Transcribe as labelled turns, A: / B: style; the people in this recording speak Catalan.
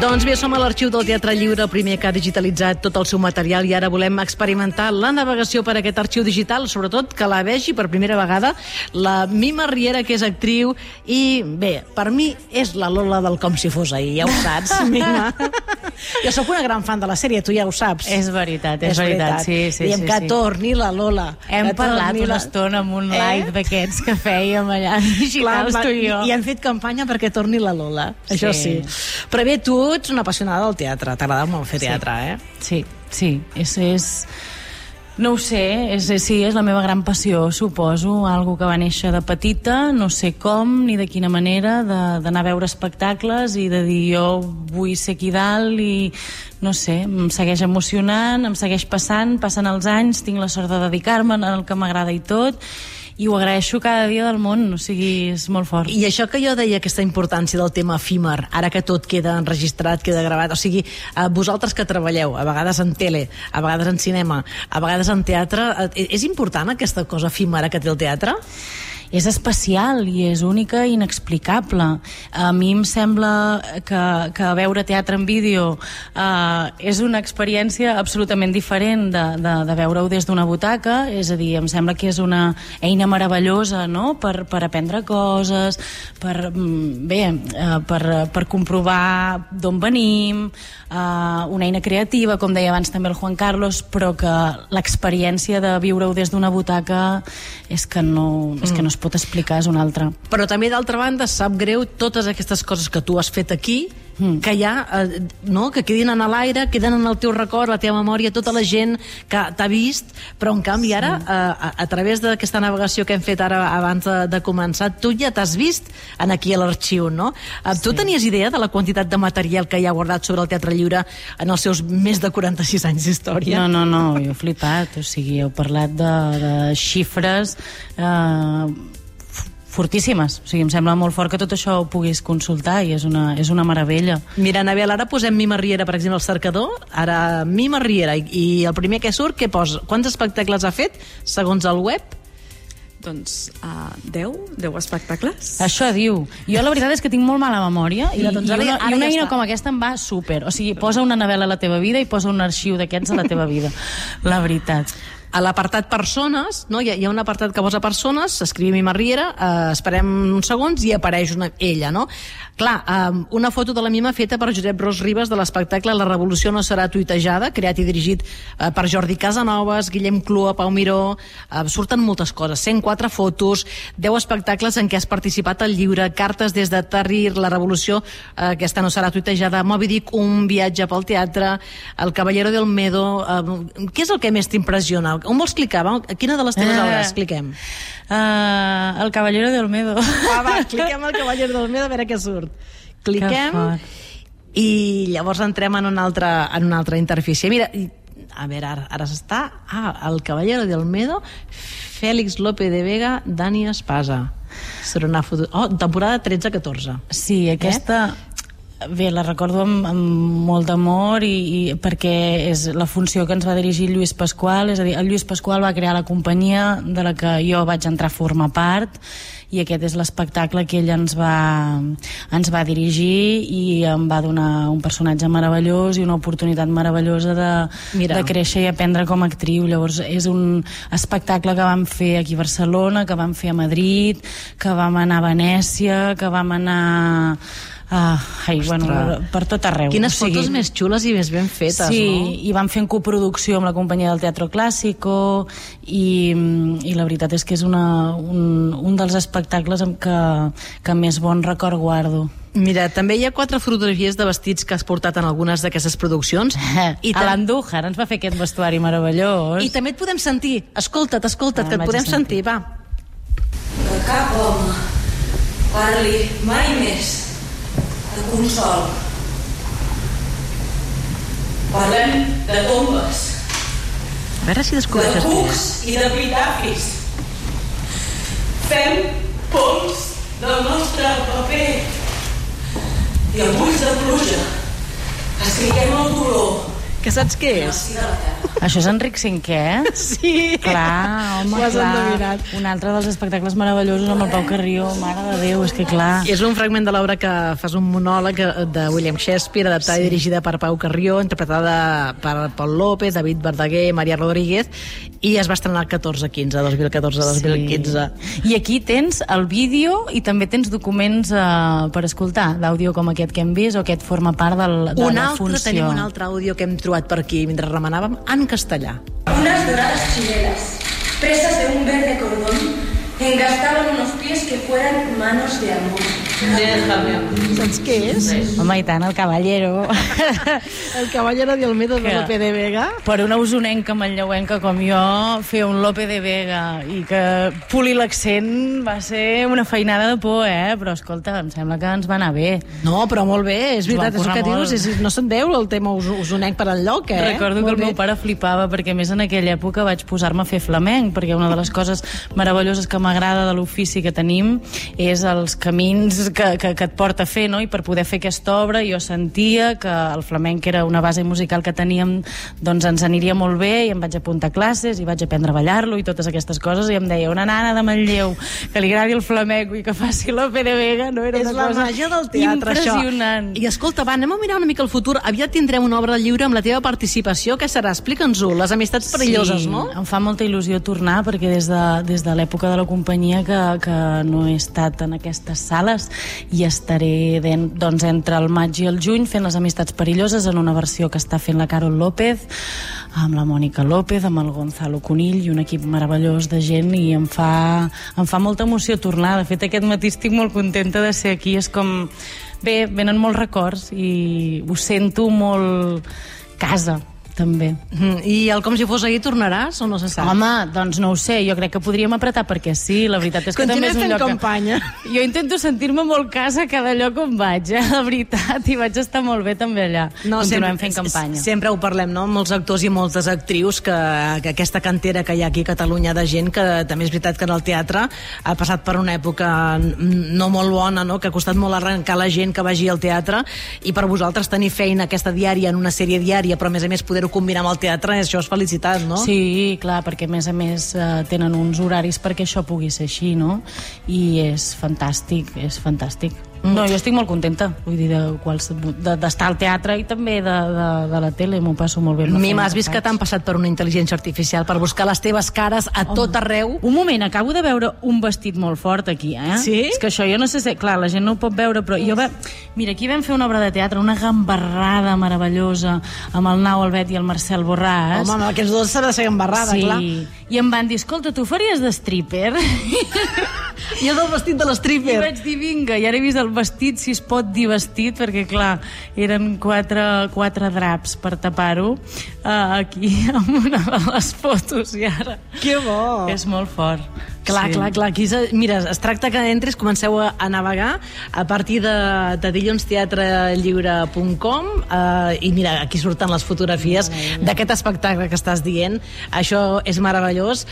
A: Doncs bé, som a l'arxiu del Teatre Lliure, el primer que ha digitalitzat tot el seu material i ara volem experimentar la navegació per aquest arxiu digital, sobretot que la vegi per primera vegada la Mima Riera, que és actriu, i bé, per mi és la Lola del Com si fos ahir, ja ho saps, Mima. Jo sóc una gran fan de la sèrie, tu ja ho saps.
B: És veritat, és, és veritat. veritat. Sí, sí,
A: Diem
B: sí,
A: que
B: sí.
A: torni la Lola.
B: Hem parlat una la... estona amb un eh? live d'aquests que fèiem allà digitals, tu i jo.
A: I hem fet campanya perquè torni la Lola, sí. això sí. Però bé, tu ets una apassionada del teatre, t'agrada molt fer teatre, sí. eh?
B: Sí, sí, és, és... No ho sé, és, és, sí, és la meva gran passió, suposo, algo que va néixer de petita, no sé com ni de quina manera, d'anar a veure espectacles i de dir jo vull ser aquí dalt i no sé, em segueix emocionant, em segueix passant, passen els anys, tinc la sort de dedicar-me al que m'agrada i tot, i ho agraeixo cada dia del món, o sigui, és molt fort.
A: I això que jo deia, aquesta importància del tema efímer, ara que tot queda enregistrat, queda gravat, o sigui, eh, vosaltres que treballeu, a vegades en tele, a vegades en cinema, a vegades en teatre, eh, és important aquesta cosa efímera que té el teatre?
B: És especial i és única i inexplicable. A mi em sembla que, que veure teatre en vídeo uh, és una experiència absolutament diferent de, de, de veure-ho des d'una butaca, és a dir, em sembla que és una eina meravellosa no? per, per aprendre coses, per, mm, bé, uh, per, per comprovar d'on venim, uh, una eina creativa, com deia abans també el Juan Carlos, però que l'experiència de viure-ho des d'una butaca és que no, és que no es pot explicar, és una altra.
A: Però també, d'altra banda, sap greu totes aquestes coses que tu has fet aquí, mm. que ja, eh, no?, que quedin en l'aire, queden en el teu record, la teva memòria, tota la gent que t'ha vist, però en canvi ara, sí. eh, a, a través d'aquesta navegació que hem fet ara abans de, de començar, tu ja t'has vist en aquí a l'arxiu, no? Eh, sí. Tu tenies idea de la quantitat de material que hi ha guardat sobre el Teatre Lliure en els seus més de 46 anys d'història?
B: No, no, no, jo he flipat, o sigui, heu parlat de, de xifres... Eh, fortíssimes. O sigui, em sembla molt fort que tot això ho puguis consultar i és una, és una meravella.
A: Mira, Anabel, ara posem Mima Riera, per exemple, al cercador. Ara, Mima Riera, i, i el primer que surt, què posa? Quants espectacles ha fet, segons el web?
C: Doncs uh, 10, 10 espectacles.
B: Això diu. Jo la veritat és que tinc molt mala memòria i, doncs, i, una, i una eina com aquesta em va super. O sigui, posa una novel·la a la teva vida i posa un arxiu d'aquests a la teva vida. La veritat
A: a l'apartat persones, no? hi, ha, hi ha un apartat que posa persones, s'escriu Mima Riera, eh, esperem uns segons i apareix una, ella, no? Clar, eh, una foto de la Mima feta per Josep Ros Ribes de l'espectacle La revolució no serà tuitejada, creat i dirigit eh, per Jordi Casanovas, Guillem Clua, Pau Miró, eh, surten moltes coses, 104 fotos, 10 espectacles en què has participat al lliure, cartes des de Tahrir, La revolució, eh, aquesta no serà tuitejada, Moby Dick, un viatge pel teatre, El Caballero del Medo, eh, què és el que més t'impressiona? On vols clicar? Va? Quina de les teves eh, obres? Cliquem.
B: Uh, el Caballero del Medo.
A: Va, va, cliquem el Caballero del Medo a veure què surt. Cliquem i llavors entrem en una altra, en una altra interfície. Mira, a veure, ara, ara s'està... Ah, el Caballero del Medo, Fèlix López de Vega, Dani Espasa. Serà una foto... Oh, temporada 13-14.
B: Sí, aquesta... Eh? Bé, la recordo amb, amb molt d'amor i, i perquè és la funció que ens va dirigir Lluís Pasqual, és a dir, el Lluís Pasqual va crear la companyia de la que jo vaig entrar a formar part i aquest és l'espectacle que ell ens va, ens va dirigir i em va donar un personatge meravellós i una oportunitat meravellosa de, Mira. de créixer i aprendre com a actriu. Llavors és un espectacle que vam fer aquí a Barcelona, que vam fer a Madrid, que vam anar a Venècia, que vam anar Ah, ai, bueno, per tot arreu.
A: Quines o sigui, fotos més xules i més ben fetes,
B: sí,
A: no?
B: Sí, i vam fer en coproducció amb la companyia del Teatro Clásico i, i la veritat és que és una, un, un dels espectacles amb què, que més bon record guardo.
A: Mira, també hi ha quatre fotografies de vestits que has portat en algunes d'aquestes produccions.
B: I a l'Andújar ens va fer aquest vestuari meravellós.
A: I també et podem sentir. Escolta't, escolta't, ah, que et podem sentir. sentir, va.
D: Que cap home parli mai més de consol. Parlem de tombes.
A: A veure si descobreixes
D: De cucs i de pitafis. Fem pols del nostre paper. I amb ulls de pluja escriguem el dolor
A: que saps què és?
B: Això és Enric V?
A: Sí.
B: Clar, home,
A: Ho has
B: clar.
A: endevinat.
B: Un altre dels espectacles meravellosos amb el Pau Carrió, mare de Déu, és que clar...
A: És un fragment de l'obra que fas un monòleg eh, de William Shakespeare, adaptada sí. i dirigida per Pau Carrió, interpretada per Pol López, David Verdaguer, Maria Rodríguez, i es va estrenar el 14-15, 2014-2015. Sí.
B: I aquí tens el vídeo i també tens documents eh, per escoltar, d'àudio com aquest que hem vist o aquest forma part del, de
A: Un
B: la
A: altre,
B: funció.
A: tenim un altre àudio que hem trobat per aquí mentre remenàvem, en castellà.
E: Unas doradas chilenas, presas de un verde cordón, engastaban unos pies que fueran manos de amor.
A: Saps què és?
B: Home, i tant, el Caballero.
A: El Caballero de Olmedo de
B: Que-
A: Lope de Vega.
B: per una usonenca manlleuenca com jo, fer un Lope de Vega i que polir l'accent va ser una feinada de por, eh? Però escolta, em sembla que ens va anar bé.
A: No, però molt bé, és veritat, és el que dius, és, no se'n veu el tema us, usonenc per enlloc, eh?
B: Recordo que
A: Molt
B: el meu
A: bé.
B: pare flipava perquè més en aquella època vaig posar-me a fer flamenc perquè una de les coses meravelloses que m'agrada de l'ofici que tenim és els camins que, que, que et porta a fer no? i per poder fer aquesta obra jo sentia que el flamenc era una base musical que teníem doncs ens aniria molt bé i em vaig apuntar a classes i vaig aprendre a ballar-lo i totes aquestes coses i em deia una nana de Manlleu que li agradi el flamenc i que faci l'Ope de Vega no? era
A: És
B: una
A: la
B: cosa
A: màgia del teatre,
B: impressionant
A: això. I escolta, va, anem a mirar una mica el futur. Aviat tindrem una obra lliure amb la teva participació. Què serà? Explica'ns-ho. Les amistats perilloses,
B: sí,
A: no?
B: em fa molta il·lusió tornar perquè des de, des de l'època de la companyia que, que no he estat en aquestes sales i estaré den, doncs, entre el maig i el juny fent les amistats perilloses en una versió que està fent la Carol López amb la Mònica López, amb el Gonzalo Conill i un equip meravellós de gent i em fa, em fa molta emoció tornar. De fet, aquest matí estic molt contenta de ser aquí. És com... Bé, venen molts records i ho sento molt casa, també.
A: Mm, I el Com si fos ahir tornaràs o no se sap?
B: Home, doncs no ho sé, jo crec que podríem apretar perquè sí, la veritat és que també
A: Continuem
B: és un
A: fent
B: lloc
A: campanya.
B: Que... Jo intento sentir-me molt casa a cada lloc on vaig, eh? la veritat, i vaig estar molt bé també allà. Continuem fent campanya.
A: Sempre ho parlem, no? Molts actors i moltes actrius que, que aquesta cantera que hi ha aquí a Catalunya de gent que també és veritat que en el teatre ha passat per una època no molt bona, no? que ha costat molt arrencar la gent que vagi al teatre i per vosaltres tenir feina aquesta diària en una sèrie diària, però a més a més poder-ho combinar amb el teatre, això és felicitat, no?
B: Sí, clar, perquè a més a més eh, tenen uns horaris perquè això pugui ser així, no? I és fantàstic, és fantàstic. No, jo estic molt contenta, vull dir, de quals- de- d'estar al teatre i també de, de, de la tele, m'ho passo molt bé. amb la
A: Mima,
B: feina
A: has vist que t'han passat per una intel·ligència artificial per buscar les teves cares a tot arreu?
B: Un moment, acabo de veure un vestit molt fort aquí, eh?
A: Sí?
B: És que això jo no sé si... Clar, la gent no ho pot veure, però jo... Va... Mira, aquí vam fer una obra de teatre, una gambarrada meravellosa amb el Nau Albet i el Marcel Borràs.
A: Home, no, aquests dos s'ha de ser embarrada,
B: sí.
A: clar.
B: I em van dir, escolta, tu faries de stripper?
A: I és el vestit de
B: I
A: l'stripper.
B: vaig dir, vinga, i ara he vist el vestit, si es pot dir vestit, perquè, clar, eren quatre, quatre draps per tapar-ho uh, aquí, amb una de les fotos, i ara...
A: Que bo!
B: És molt fort.
A: Clar,
B: Sí.
A: clar, clar. Aquí, se- mira, es tracta que entris, comenceu a, a navegar a partir de, de dillonsteatrelliure.com eh, i mira, aquí surten les fotografies d'aquest espectacle que estàs dient. Això és meravellós.